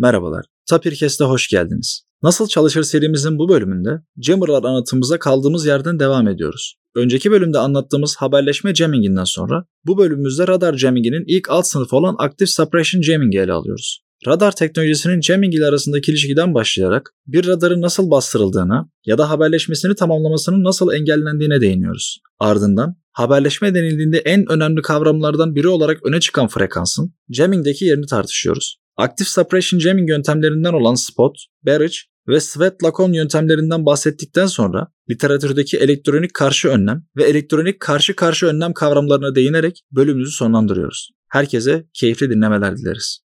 Merhabalar, Tapirkes'te hoş geldiniz. Nasıl Çalışır serimizin bu bölümünde Jammer'lar anlatımımıza kaldığımız yerden devam ediyoruz. Önceki bölümde anlattığımız haberleşme jamminginden sonra bu bölümümüzde radar jamminginin ilk alt sınıfı olan Active Suppression Jamming'i ele alıyoruz. Radar teknolojisinin jamming ile arasındaki ilişkiden başlayarak bir radarın nasıl bastırıldığına ya da haberleşmesini tamamlamasının nasıl engellendiğine değiniyoruz. Ardından haberleşme denildiğinde en önemli kavramlardan biri olarak öne çıkan frekansın jamming'deki yerini tartışıyoruz. Aktif suppression jamming yöntemlerinden olan spot, barrage ve sweat lacon yöntemlerinden bahsettikten sonra literatürdeki elektronik karşı önlem ve elektronik karşı karşı önlem kavramlarına değinerek bölümümüzü sonlandırıyoruz. Herkese keyifli dinlemeler dileriz.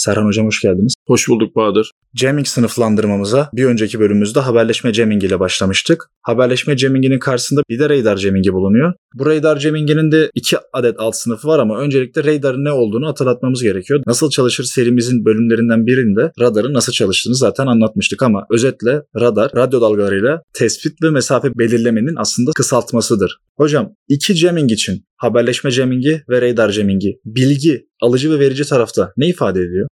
Serhan Hocam hoş geldiniz. Hoş bulduk Bahadır. Jamming sınıflandırmamıza bir önceki bölümümüzde haberleşme jamming ile başlamıştık. Haberleşme jamminginin karşısında bir de radar jammingi bulunuyor. Bu radar jamminginin de iki adet alt sınıfı var ama öncelikle radarın ne olduğunu hatırlatmamız gerekiyor. Nasıl çalışır serimizin bölümlerinden birinde radarın nasıl çalıştığını zaten anlatmıştık ama özetle radar radyo dalgalarıyla tespit ve mesafe belirlemenin aslında kısaltmasıdır. Hocam iki jamming için haberleşme jammingi ve radar jammingi bilgi alıcı ve verici tarafta ne ifade ediyor?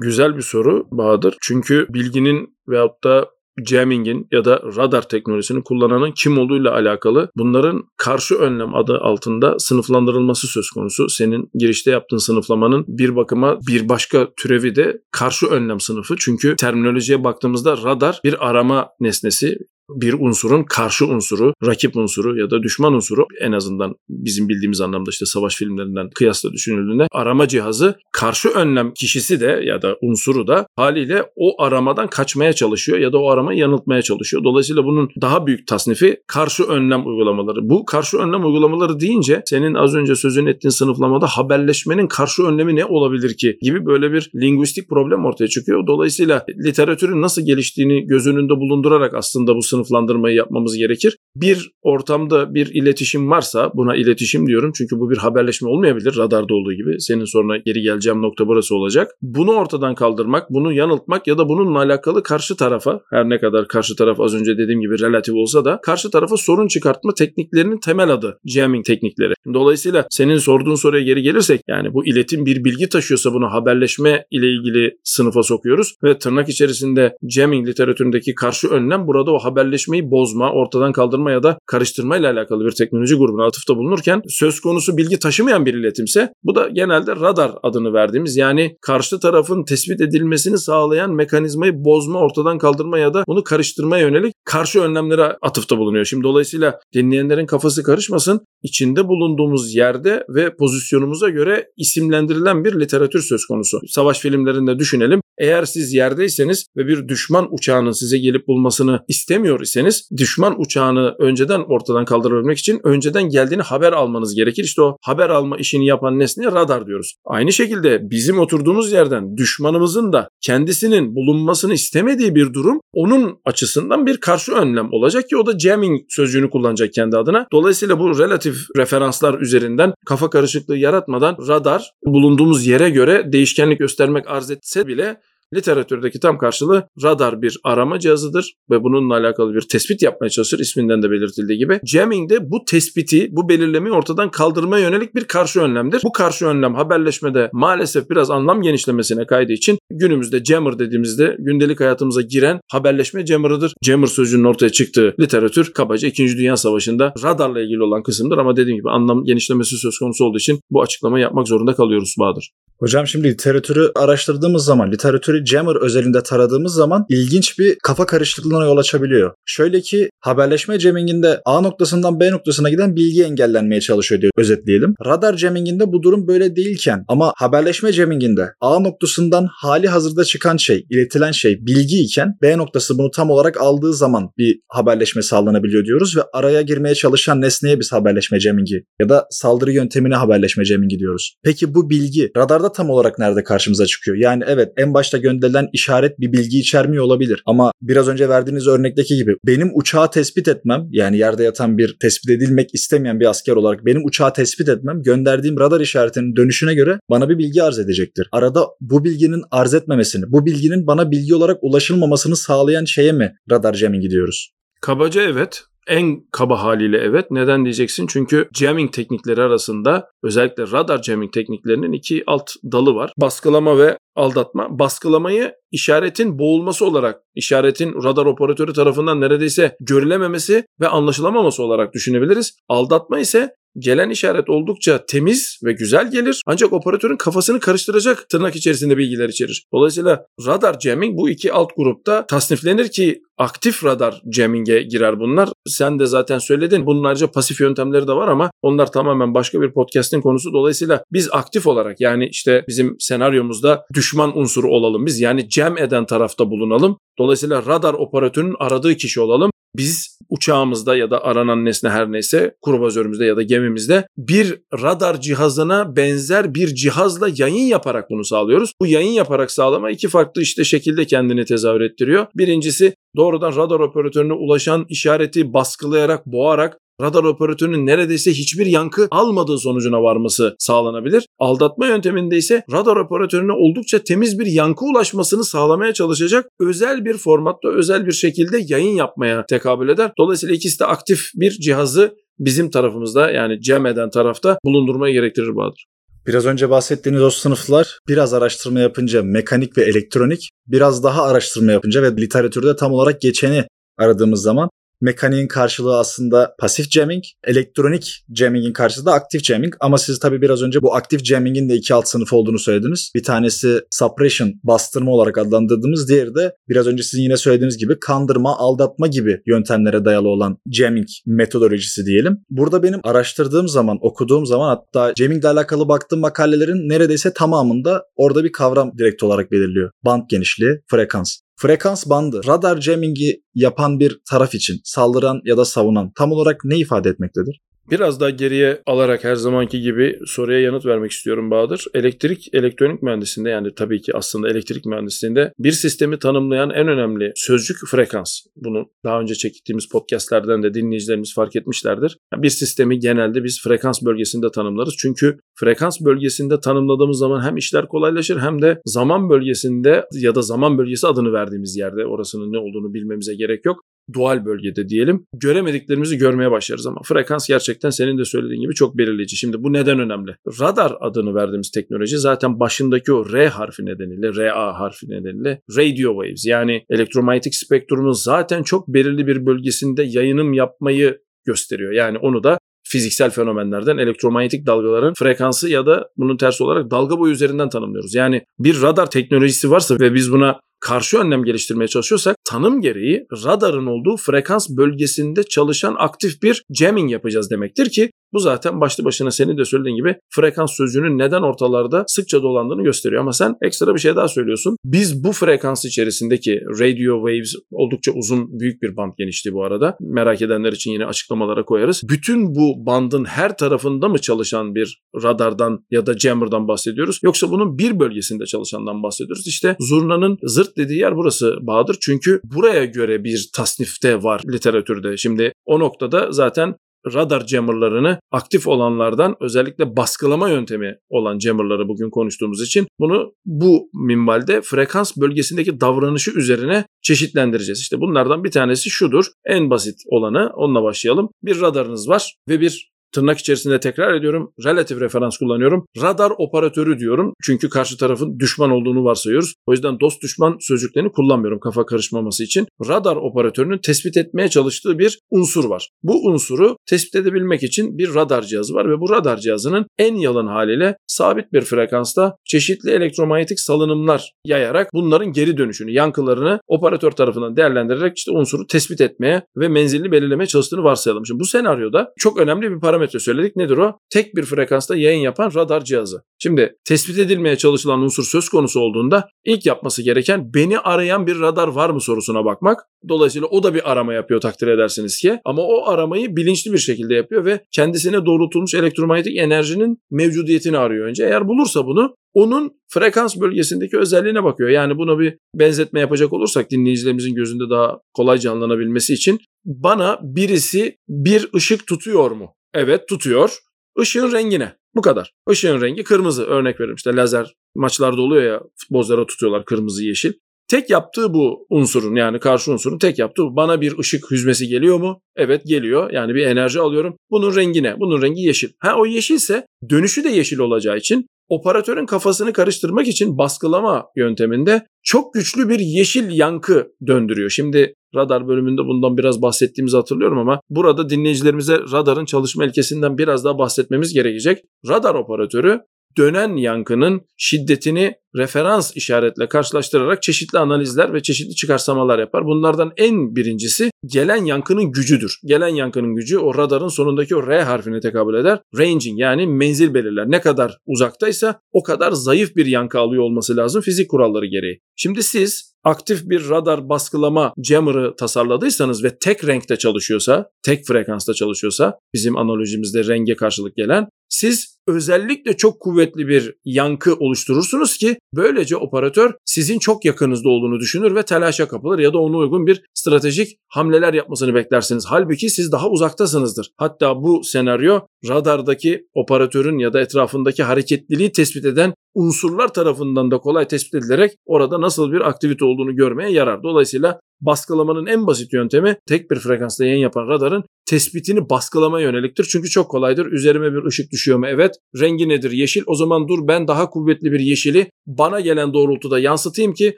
Güzel bir soru Bahadır. Çünkü bilginin veyahut da jamming'in ya da radar teknolojisini kullananın kim olduğuyla alakalı bunların karşı önlem adı altında sınıflandırılması söz konusu. Senin girişte yaptığın sınıflamanın bir bakıma bir başka türevi de karşı önlem sınıfı. Çünkü terminolojiye baktığımızda radar bir arama nesnesi bir unsurun karşı unsuru, rakip unsuru ya da düşman unsuru en azından bizim bildiğimiz anlamda işte savaş filmlerinden kıyasla düşünüldüğünde arama cihazı karşı önlem kişisi de ya da unsuru da haliyle o aramadan kaçmaya çalışıyor ya da o aramayı yanıltmaya çalışıyor. Dolayısıyla bunun daha büyük tasnifi karşı önlem uygulamaları. Bu karşı önlem uygulamaları deyince senin az önce sözünü ettiğin sınıflamada haberleşmenin karşı önlemi ne olabilir ki gibi böyle bir linguistik problem ortaya çıkıyor. Dolayısıyla literatürün nasıl geliştiğini göz önünde bulundurarak aslında bu sınıflandırmayı yapmamız gerekir. Bir ortamda bir iletişim varsa buna iletişim diyorum çünkü bu bir haberleşme olmayabilir radarda olduğu gibi. Senin sonra geri geleceğim nokta burası olacak. Bunu ortadan kaldırmak, bunu yanıltmak ya da bununla alakalı karşı tarafa her ne kadar karşı taraf az önce dediğim gibi relatif olsa da karşı tarafa sorun çıkartma tekniklerinin temel adı jamming teknikleri. Dolayısıyla senin sorduğun soruya geri gelirsek yani bu iletim bir bilgi taşıyorsa bunu haberleşme ile ilgili sınıfa sokuyoruz ve tırnak içerisinde jamming literatüründeki karşı önlem burada o haber haberleşmeyi bozma, ortadan kaldırma ya da karıştırma ile alakalı bir teknoloji grubuna atıfta bulunurken söz konusu bilgi taşımayan bir iletimse bu da genelde radar adını verdiğimiz yani karşı tarafın tespit edilmesini sağlayan mekanizmayı bozma, ortadan kaldırma ya da bunu karıştırmaya yönelik karşı önlemlere atıfta bulunuyor. Şimdi dolayısıyla dinleyenlerin kafası karışmasın. İçinde bulunduğumuz yerde ve pozisyonumuza göre isimlendirilen bir literatür söz konusu. Savaş filmlerinde düşünelim. Eğer siz yerdeyseniz ve bir düşman uçağının size gelip bulmasını istemiyor iseniz düşman uçağını önceden ortadan kaldırabilmek için önceden geldiğini haber almanız gerekir. İşte o haber alma işini yapan nesneye radar diyoruz. Aynı şekilde bizim oturduğumuz yerden düşmanımızın da kendisinin bulunmasını istemediği bir durum onun açısından bir karşı önlem olacak ki o da jamming sözcüğünü kullanacak kendi adına. Dolayısıyla bu relatif referanslar üzerinden kafa karışıklığı yaratmadan radar bulunduğumuz yere göre değişkenlik göstermek arz etse bile Literatürdeki tam karşılığı radar bir arama cihazıdır ve bununla alakalı bir tespit yapmaya çalışır isminden de belirtildiği gibi. Jamming de bu tespiti, bu belirlemeyi ortadan kaldırmaya yönelik bir karşı önlemdir. Bu karşı önlem haberleşmede maalesef biraz anlam genişlemesine kaydığı için günümüzde jammer dediğimizde gündelik hayatımıza giren haberleşme jammer'ıdır. Jammer sözcüğünün ortaya çıktığı literatür kabaca 2. Dünya Savaşı'nda radarla ilgili olan kısımdır ama dediğim gibi anlam genişlemesi söz konusu olduğu için bu açıklamayı yapmak zorunda kalıyoruz Bahadır. Hocam şimdi literatürü araştırdığımız zaman, literatürü Jammer özelinde taradığımız zaman ilginç bir kafa karışıklığına yol açabiliyor. Şöyle ki haberleşme jamminginde A noktasından B noktasına giden bilgi engellenmeye çalışıyor diye özetleyelim. Radar jamminginde bu durum böyle değilken ama haberleşme jamminginde A noktasından hali hazırda çıkan şey, iletilen şey bilgi iken B noktası bunu tam olarak aldığı zaman bir haberleşme sağlanabiliyor diyoruz ve araya girmeye çalışan nesneye biz haberleşme jammingi ya da saldırı yöntemine haberleşme jammingi diyoruz. Peki bu bilgi radarda tam olarak nerede karşımıza çıkıyor? Yani evet en başta gönderilen işaret bir bilgi içermiyor olabilir. Ama biraz önce verdiğiniz örnekteki gibi benim uçağı tespit etmem yani yerde yatan bir tespit edilmek istemeyen bir asker olarak benim uçağı tespit etmem gönderdiğim radar işaretinin dönüşüne göre bana bir bilgi arz edecektir. Arada bu bilginin arz etmemesini, bu bilginin bana bilgi olarak ulaşılmamasını sağlayan şeye mi radar jamming gidiyoruz? Kabaca evet En kaba haliyle evet. Neden diyeceksin? Çünkü jamming teknikleri arasında özellikle radar jamming tekniklerinin iki alt dalı var. Baskılama ve aldatma. Baskılamayı işaretin boğulması olarak, işaretin radar operatörü tarafından neredeyse görülememesi ve anlaşılamaması olarak düşünebiliriz. Aldatma ise gelen işaret oldukça temiz ve güzel gelir ancak operatörün kafasını karıştıracak tırnak içerisinde bilgiler içerir. Dolayısıyla radar jamming bu iki alt grupta tasniflenir ki aktif radar jamming'e girer bunlar. Sen de zaten söyledin. Bunun ayrıca pasif yöntemleri de var ama onlar tamamen başka bir podcast'in konusu. Dolayısıyla biz aktif olarak yani işte bizim senaryomuzda düşman unsuru olalım biz. Yani jam eden tarafta bulunalım. Dolayısıyla radar operatörünün aradığı kişi olalım. Biz uçağımızda ya da aranan nesne her neyse kurvazörümüzde ya da gemimizde bir radar cihazına benzer bir cihazla yayın yaparak bunu sağlıyoruz. Bu yayın yaparak sağlama iki farklı işte şekilde kendini tezahür ettiriyor. Birincisi doğrudan radar operatörüne ulaşan işareti baskılayarak, boğarak radar operatörünün neredeyse hiçbir yankı almadığı sonucuna varması sağlanabilir. Aldatma yönteminde ise radar operatörüne oldukça temiz bir yankı ulaşmasını sağlamaya çalışacak özel bir formatta, özel bir şekilde yayın yapmaya tekabül eder. Dolayısıyla ikisi de aktif bir cihazı bizim tarafımızda yani cem eden tarafta bulundurmayı gerektirir Bahadır. Biraz önce bahsettiğiniz o sınıflar biraz araştırma yapınca mekanik ve elektronik, biraz daha araştırma yapınca ve literatürde tam olarak geçeni aradığımız zaman mekaniğin karşılığı aslında pasif jamming, elektronik jamming'in karşılığı da aktif jamming ama siz tabii biraz önce bu aktif jamming'in de iki alt sınıf olduğunu söylediniz. Bir tanesi suppression, bastırma olarak adlandırdığımız, diğeri de biraz önce sizin yine söylediğiniz gibi kandırma, aldatma gibi yöntemlere dayalı olan jamming metodolojisi diyelim. Burada benim araştırdığım zaman, okuduğum zaman hatta jamming ile alakalı baktığım makalelerin neredeyse tamamında orada bir kavram direkt olarak belirliyor. Band genişliği, frekans. Frekans bandı radar jamming'i yapan bir taraf için saldıran ya da savunan tam olarak ne ifade etmektedir? Biraz daha geriye alarak her zamanki gibi soruya yanıt vermek istiyorum Bahadır. Elektrik, elektronik mühendisliğinde yani tabii ki aslında elektrik mühendisliğinde bir sistemi tanımlayan en önemli sözcük frekans. Bunu daha önce çektiğimiz podcastlerden de dinleyicilerimiz fark etmişlerdir. Bir sistemi genelde biz frekans bölgesinde tanımlarız. Çünkü frekans bölgesinde tanımladığımız zaman hem işler kolaylaşır hem de zaman bölgesinde ya da zaman bölgesi adını verdiğimiz yerde orasının ne olduğunu bilmemize gerek yok dual bölgede diyelim göremediklerimizi görmeye başlarız ama frekans gerçekten senin de söylediğin gibi çok belirleyici. Şimdi bu neden önemli? Radar adını verdiğimiz teknoloji zaten başındaki o R harfi nedeniyle, RA harfi nedeniyle radio waves yani elektromanyetik spektrumun zaten çok belirli bir bölgesinde yayınım yapmayı gösteriyor. Yani onu da fiziksel fenomenlerden elektromanyetik dalgaların frekansı ya da bunun tersi olarak dalga boyu üzerinden tanımlıyoruz. Yani bir radar teknolojisi varsa ve biz buna karşı önlem geliştirmeye çalışıyorsak tanım gereği radarın olduğu frekans bölgesinde çalışan aktif bir jamming yapacağız demektir ki bu zaten başlı başına senin de söylediğin gibi frekans sözcüğünün neden ortalarda sıkça dolandığını gösteriyor. Ama sen ekstra bir şey daha söylüyorsun. Biz bu frekans içerisindeki radio waves oldukça uzun büyük bir band genişliği bu arada. Merak edenler için yine açıklamalara koyarız. Bütün bu bandın her tarafında mı çalışan bir radardan ya da jammer'dan bahsediyoruz? Yoksa bunun bir bölgesinde çalışandan bahsediyoruz. İşte zurnanın zırt dediği yer burası Bahadır. Çünkü buraya göre bir tasnifte var literatürde. Şimdi o noktada zaten radar jammerlarını aktif olanlardan özellikle baskılama yöntemi olan jammerları bugün konuştuğumuz için bunu bu minvalde frekans bölgesindeki davranışı üzerine çeşitlendireceğiz. İşte bunlardan bir tanesi şudur. En basit olanı onunla başlayalım. Bir radarınız var ve bir tırnak içerisinde tekrar ediyorum. Relatif referans kullanıyorum. Radar operatörü diyorum. Çünkü karşı tarafın düşman olduğunu varsayıyoruz. O yüzden dost düşman sözcüklerini kullanmıyorum kafa karışmaması için. Radar operatörünün tespit etmeye çalıştığı bir unsur var. Bu unsuru tespit edebilmek için bir radar cihazı var ve bu radar cihazının en yalın haliyle sabit bir frekansta çeşitli elektromanyetik salınımlar yayarak bunların geri dönüşünü, yankılarını operatör tarafından değerlendirerek işte unsuru tespit etmeye ve menzilini belirlemeye çalıştığını varsayalım. Şimdi bu senaryoda çok önemli bir parametre parametre söyledik. Nedir o? Tek bir frekansta yayın yapan radar cihazı. Şimdi tespit edilmeye çalışılan unsur söz konusu olduğunda ilk yapması gereken beni arayan bir radar var mı sorusuna bakmak. Dolayısıyla o da bir arama yapıyor takdir edersiniz ki. Ama o aramayı bilinçli bir şekilde yapıyor ve kendisine doğrultulmuş elektromanyetik enerjinin mevcudiyetini arıyor önce. Eğer bulursa bunu onun frekans bölgesindeki özelliğine bakıyor. Yani bunu bir benzetme yapacak olursak dinleyicilerimizin gözünde daha kolayca anlanabilmesi için bana birisi bir ışık tutuyor mu? Evet tutuyor. Işığın rengine. Bu kadar. Işığın rengi kırmızı. Örnek veriyorum işte lazer maçlarda oluyor ya futbolculara tutuyorlar kırmızı yeşil. Tek yaptığı bu unsurun yani karşı unsurun tek yaptığı bu. Bana bir ışık hüzmesi geliyor mu? Evet geliyor. Yani bir enerji alıyorum. Bunun rengi ne? Bunun rengi yeşil. Ha o yeşilse dönüşü de yeşil olacağı için operatörün kafasını karıştırmak için baskılama yönteminde çok güçlü bir yeşil yankı döndürüyor. Şimdi radar bölümünde bundan biraz bahsettiğimizi hatırlıyorum ama burada dinleyicilerimize radarın çalışma ilkesinden biraz daha bahsetmemiz gerekecek. Radar operatörü dönen yankının şiddetini referans işaretle karşılaştırarak çeşitli analizler ve çeşitli çıkarsamalar yapar. Bunlardan en birincisi gelen yankının gücüdür. Gelen yankının gücü o radarın sonundaki o R harfine tekabül eder. Ranging yani menzil belirler. Ne kadar uzaktaysa o kadar zayıf bir yankı alıyor olması lazım fizik kuralları gereği. Şimdi siz aktif bir radar baskılama jammer'ı tasarladıysanız ve tek renkte çalışıyorsa, tek frekansta çalışıyorsa bizim analojimizde renge karşılık gelen siz özellikle çok kuvvetli bir yankı oluşturursunuz ki böylece operatör sizin çok yakınızda olduğunu düşünür ve telaşa kapılır ya da ona uygun bir stratejik hamleler yapmasını beklersiniz. Halbuki siz daha uzaktasınızdır. Hatta bu senaryo radardaki operatörün ya da etrafındaki hareketliliği tespit eden unsurlar tarafından da kolay tespit edilerek orada nasıl bir aktivite olduğunu görmeye yarar. Dolayısıyla baskılamanın en basit yöntemi tek bir frekansta yayın yapan radarın tespitini baskılamaya yöneliktir. Çünkü çok kolaydır. Üzerime bir ışık düşüyor mu? Evet. Rengi nedir? Yeşil. O zaman dur ben daha kuvvetli bir yeşili bana gelen doğrultuda yansıtayım ki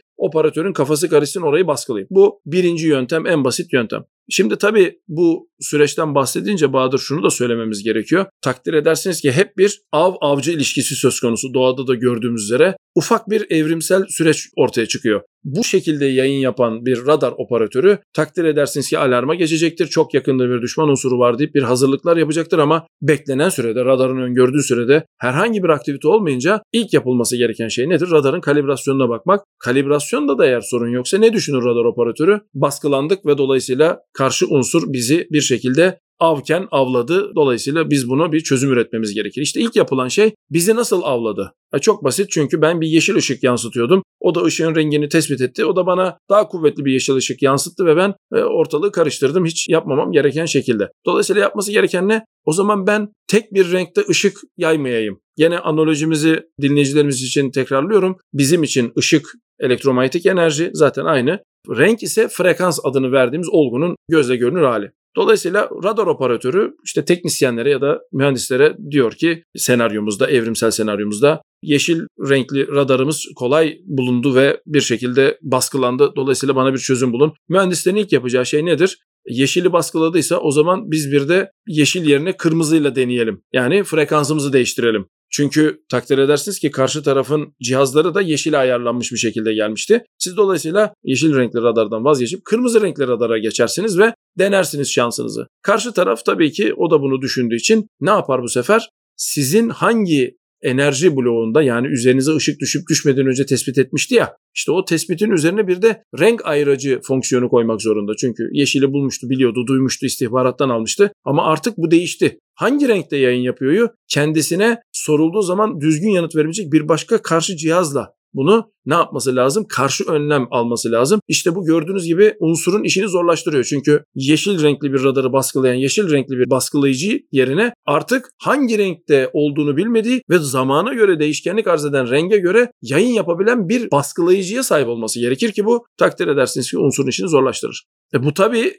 operatörün kafası karışsın orayı baskılayayım. Bu birinci yöntem en basit yöntem. Şimdi tabii bu süreçten bahsedince Bahadır şunu da söylememiz gerekiyor. Takdir edersiniz ki hep bir av-avcı ilişkisi söz konusu. Doğada da gördüğümüz üzere ufak bir evrimsel süreç ortaya çıkıyor. Bu şekilde yayın yapan bir radar operatörü takdir edersiniz ki alarma geçecektir. Çok yakında bir düşman unsuru var deyip bir hazırlıklar yapacaktır ama beklenen sürede radarın öngördüğü sürede herhangi bir aktivite olmayınca ilk yapılması gereken şey nedir? Radarın kalibrasyonuna bakmak. Kalibrasyonda da eğer sorun yoksa ne düşünür radar operatörü? Baskılandık ve dolayısıyla karşı unsur bizi bir şekilde avken avladı. Dolayısıyla biz buna bir çözüm üretmemiz gerekir. İşte ilk yapılan şey bizi nasıl avladı? E çok basit çünkü ben bir yeşil ışık yansıtıyordum. O da ışığın rengini tespit etti. O da bana daha kuvvetli bir yeşil ışık yansıttı ve ben e, ortalığı karıştırdım hiç yapmamam gereken şekilde. Dolayısıyla yapması gereken ne? O zaman ben tek bir renkte ışık yaymayayım. Yine analojimizi dinleyicilerimiz için tekrarlıyorum. Bizim için ışık elektromanyetik enerji zaten aynı. Renk ise frekans adını verdiğimiz olgunun gözle görünür hali. Dolayısıyla radar operatörü işte teknisyenlere ya da mühendislere diyor ki senaryomuzda, evrimsel senaryomuzda yeşil renkli radarımız kolay bulundu ve bir şekilde baskılandı. Dolayısıyla bana bir çözüm bulun. Mühendislerin ilk yapacağı şey nedir? Yeşili baskıladıysa o zaman biz bir de yeşil yerine kırmızıyla deneyelim. Yani frekansımızı değiştirelim. Çünkü takdir edersiniz ki karşı tarafın cihazları da yeşile ayarlanmış bir şekilde gelmişti. Siz dolayısıyla yeşil renkli radardan vazgeçip kırmızı renkli radara geçersiniz ve denersiniz şansınızı. Karşı taraf tabii ki o da bunu düşündüğü için ne yapar bu sefer? Sizin hangi enerji bloğunda yani üzerinize ışık düşüp düşmeden önce tespit etmişti ya. İşte o tespitin üzerine bir de renk ayırıcı fonksiyonu koymak zorunda. Çünkü yeşili bulmuştu, biliyordu, duymuştu, istihbarattan almıştı. Ama artık bu değişti. Hangi renkte yayın yapıyoryu kendisine sorulduğu zaman düzgün yanıt verebilecek bir başka karşı cihazla bunu ne yapması lazım? Karşı önlem alması lazım. İşte bu gördüğünüz gibi unsurun işini zorlaştırıyor. Çünkü yeşil renkli bir radarı baskılayan yeşil renkli bir baskılayıcı yerine artık hangi renkte olduğunu bilmediği ve zamana göre değişkenlik arz eden renge göre yayın yapabilen bir baskılayıcıya sahip olması gerekir ki bu takdir edersiniz ki unsurun işini zorlaştırır. E bu tabii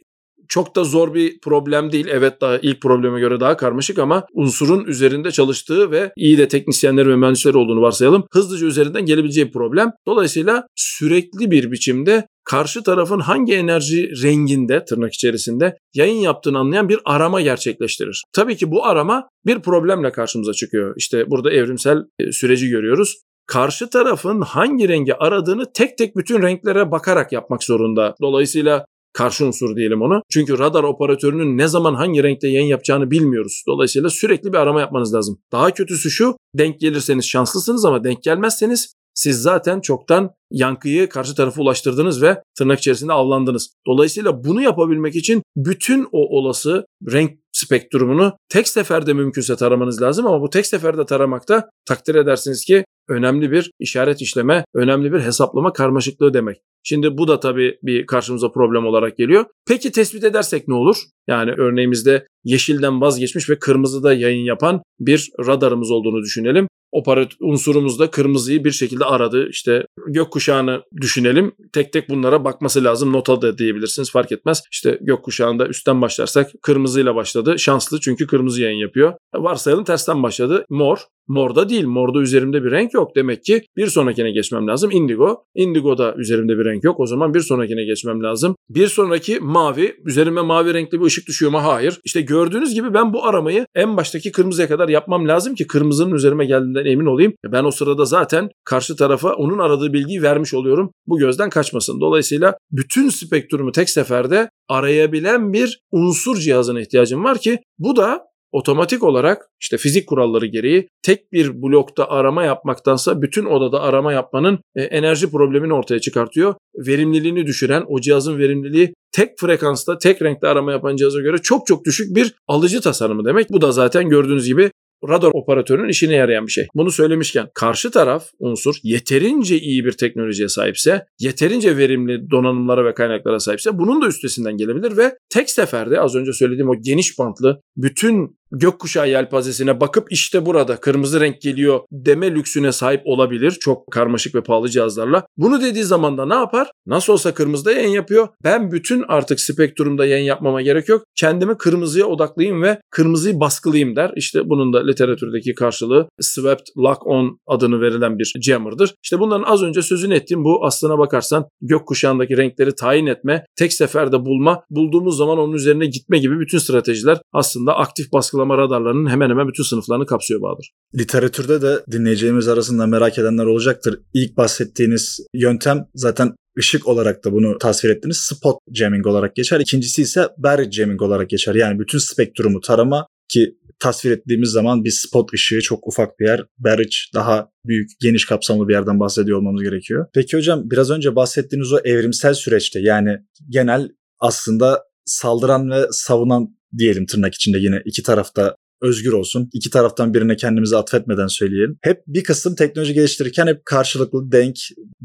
çok da zor bir problem değil. Evet daha ilk probleme göre daha karmaşık ama unsurun üzerinde çalıştığı ve iyi de teknisyenler ve mühendisler olduğunu varsayalım. Hızlıca üzerinden gelebileceği problem. Dolayısıyla sürekli bir biçimde karşı tarafın hangi enerji renginde tırnak içerisinde yayın yaptığını anlayan bir arama gerçekleştirir. Tabii ki bu arama bir problemle karşımıza çıkıyor. İşte burada evrimsel e, süreci görüyoruz karşı tarafın hangi rengi aradığını tek tek bütün renklere bakarak yapmak zorunda. Dolayısıyla karşı unsur diyelim onu. Çünkü radar operatörünün ne zaman hangi renkte yayın yapacağını bilmiyoruz. Dolayısıyla sürekli bir arama yapmanız lazım. Daha kötüsü şu denk gelirseniz şanslısınız ama denk gelmezseniz siz zaten çoktan yankıyı karşı tarafa ulaştırdınız ve tırnak içerisinde avlandınız. Dolayısıyla bunu yapabilmek için bütün o olası renk spektrumunu tek seferde mümkünse taramanız lazım ama bu tek seferde taramakta takdir edersiniz ki önemli bir işaret işleme, önemli bir hesaplama karmaşıklığı demek. Şimdi bu da tabii bir karşımıza problem olarak geliyor. Peki tespit edersek ne olur? Yani örneğimizde yeşilden vazgeçmiş ve kırmızıda yayın yapan bir radarımız olduğunu düşünelim. Operat unsurumuz da kırmızıyı bir şekilde aradı. İşte gökkuşağını düşünelim. Tek tek bunlara bakması lazım. Nota da diyebilirsiniz fark etmez. İşte gökkuşağında üstten başlarsak kırmızıyla başladı. Şanslı çünkü kırmızı yayın yapıyor. Varsayalım tersten başladı. Mor. Morda değil. Morda üzerimde bir renk yok. Demek ki bir sonrakine geçmem lazım. Indigo. Indigo'da üzerimde bir renk yok. O zaman bir sonrakine geçmem lazım. Bir sonraki mavi. Üzerime mavi renkli bir ışık düşüyor mu? Hayır. İşte gördüğünüz gibi ben bu aramayı en baştaki kırmızıya kadar yapmam lazım ki kırmızının üzerime geldiğinden emin olayım. Ben o sırada zaten karşı tarafa onun aradığı bilgiyi vermiş oluyorum. Bu gözden kaçmasın. Dolayısıyla bütün spektrumu tek seferde arayabilen bir unsur cihazına ihtiyacım var ki bu da otomatik olarak işte fizik kuralları gereği tek bir blokta arama yapmaktansa bütün odada arama yapmanın e, enerji problemini ortaya çıkartıyor. Verimliliğini düşüren o cihazın verimliliği tek frekansta tek renkte arama yapan cihaza göre çok çok düşük bir alıcı tasarımı demek. Bu da zaten gördüğünüz gibi radar operatörünün işine yarayan bir şey. Bunu söylemişken karşı taraf unsur yeterince iyi bir teknolojiye sahipse, yeterince verimli donanımlara ve kaynaklara sahipse bunun da üstesinden gelebilir ve tek seferde az önce söylediğim o geniş bantlı bütün gökkuşağı yelpazesine bakıp işte burada kırmızı renk geliyor deme lüksüne sahip olabilir. Çok karmaşık ve pahalı cihazlarla. Bunu dediği zaman da ne yapar? Nasıl olsa kırmızıda yayın yapıyor. Ben bütün artık spektrumda yayın yapmama gerek yok. Kendimi kırmızıya odaklayayım ve kırmızıyı baskılayayım der. İşte bunun da literatürdeki karşılığı Swept Lock On adını verilen bir jammer'dır. İşte bunların az önce sözünü ettiğim bu aslına bakarsan gökkuşağındaki renkleri tayin etme, tek seferde bulma, bulduğumuz zaman onun üzerine gitme gibi bütün stratejiler aslında aktif baskılama radarlarının hemen hemen bütün sınıflarını kapsıyor Bahadır. Literatürde de dinleyeceğimiz arasında merak edenler olacaktır. İlk bahsettiğiniz yöntem zaten ışık olarak da bunu tasvir ettiniz. Spot jamming olarak geçer. İkincisi ise buried jamming olarak geçer. Yani bütün spektrumu tarama ki tasvir ettiğimiz zaman bir spot ışığı çok ufak bir yer. Barrage daha büyük, geniş kapsamlı bir yerden bahsediyor olmamız gerekiyor. Peki hocam biraz önce bahsettiğiniz o evrimsel süreçte yani genel aslında saldıran ve savunan diyelim tırnak içinde yine iki tarafta özgür olsun. İki taraftan birine kendimizi atfetmeden söyleyelim. Hep bir kısım teknoloji geliştirirken hep karşılıklı denk,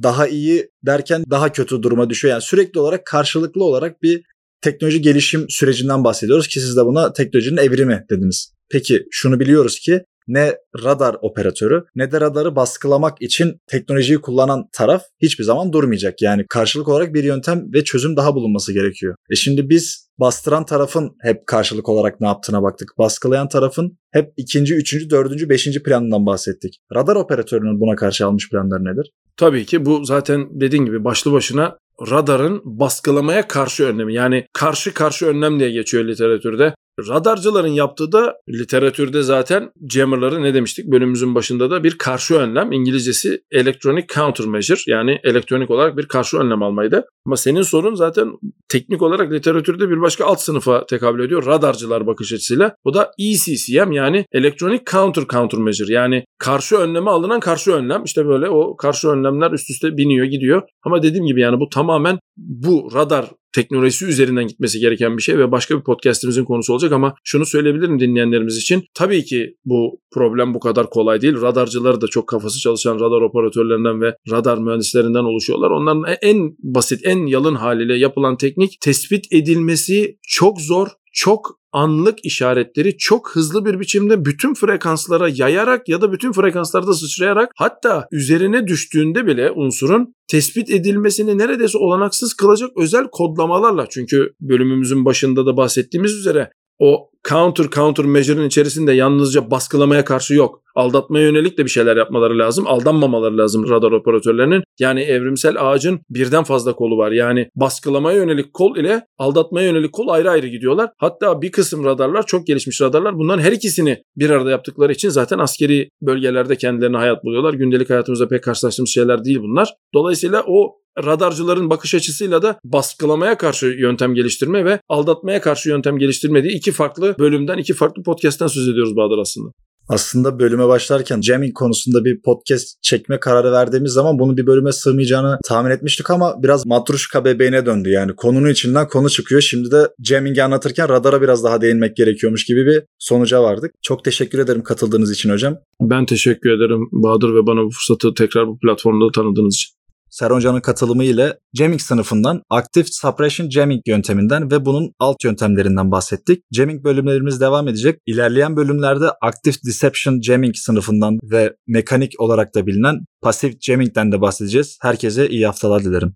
daha iyi derken daha kötü duruma düşüyor. Yani sürekli olarak karşılıklı olarak bir teknoloji gelişim sürecinden bahsediyoruz ki siz de buna teknolojinin evrimi dediniz. Peki şunu biliyoruz ki ne radar operatörü ne de radarı baskılamak için teknolojiyi kullanan taraf hiçbir zaman durmayacak. Yani karşılık olarak bir yöntem ve çözüm daha bulunması gerekiyor. E şimdi biz bastıran tarafın hep karşılık olarak ne yaptığına baktık. Baskılayan tarafın hep ikinci, üçüncü, dördüncü, beşinci planından bahsettik. Radar operatörünün buna karşı almış planları nedir? Tabii ki bu zaten dediğin gibi başlı başına radarın baskılamaya karşı önlemi. Yani karşı karşı önlem diye geçiyor literatürde. Radarcıların yaptığı da literatürde zaten jammerları ne demiştik bölümümüzün başında da bir karşı önlem. İngilizcesi electronic countermeasure yani elektronik olarak bir karşı önlem almaydı. Ama senin sorun zaten teknik olarak literatürde bir başka alt sınıfa tekabül ediyor. Radarcılar bakış açısıyla. Bu da ECCM yani electronic counter countermeasure yani karşı önleme alınan karşı önlem. İşte böyle o karşı önlemler üst üste biniyor gidiyor. Ama dediğim gibi yani bu tamamen bu radar teknolojisi üzerinden gitmesi gereken bir şey ve başka bir podcastimizin konusu olacak ama şunu söyleyebilirim dinleyenlerimiz için. Tabii ki bu problem bu kadar kolay değil. Radarcılar da çok kafası çalışan radar operatörlerinden ve radar mühendislerinden oluşuyorlar. Onların en basit, en yalın haliyle yapılan teknik tespit edilmesi çok zor, çok anlık işaretleri çok hızlı bir biçimde bütün frekanslara yayarak ya da bütün frekanslarda sıçrayarak hatta üzerine düştüğünde bile unsurun tespit edilmesini neredeyse olanaksız kılacak özel kodlamalarla çünkü bölümümüzün başında da bahsettiğimiz üzere o counter counter measure'ın içerisinde yalnızca baskılamaya karşı yok. Aldatmaya yönelik de bir şeyler yapmaları lazım. Aldanmamaları lazım radar operatörlerinin. Yani evrimsel ağacın birden fazla kolu var. Yani baskılamaya yönelik kol ile aldatmaya yönelik kol ayrı ayrı gidiyorlar. Hatta bir kısım radarlar çok gelişmiş radarlar. Bunların her ikisini bir arada yaptıkları için zaten askeri bölgelerde kendilerine hayat buluyorlar. Gündelik hayatımızda pek karşılaştığımız şeyler değil bunlar. Dolayısıyla o radarcıların bakış açısıyla da baskılamaya karşı yöntem geliştirme ve aldatmaya karşı yöntem geliştirme diye iki farklı bölümden, iki farklı podcast'ten söz ediyoruz Bahadır aslında. Aslında bölüme başlarken jamming konusunda bir podcast çekme kararı verdiğimiz zaman bunu bir bölüme sığmayacağını tahmin etmiştik ama biraz matruşka bebeğine döndü. Yani konunun içinden konu çıkıyor. Şimdi de jamming'i anlatırken radara biraz daha değinmek gerekiyormuş gibi bir sonuca vardık. Çok teşekkür ederim katıldığınız için hocam. Ben teşekkür ederim Bahadır ve bana bu fırsatı tekrar bu platformda tanıdığınız için. Serhan Hoca'nın katılımı ile jamming sınıfından Active Suppression Jamming yönteminden ve bunun alt yöntemlerinden bahsettik. Jamming bölümlerimiz devam edecek. İlerleyen bölümlerde Active Deception Jamming sınıfından ve mekanik olarak da bilinen Passive Jamming'den de bahsedeceğiz. Herkese iyi haftalar dilerim.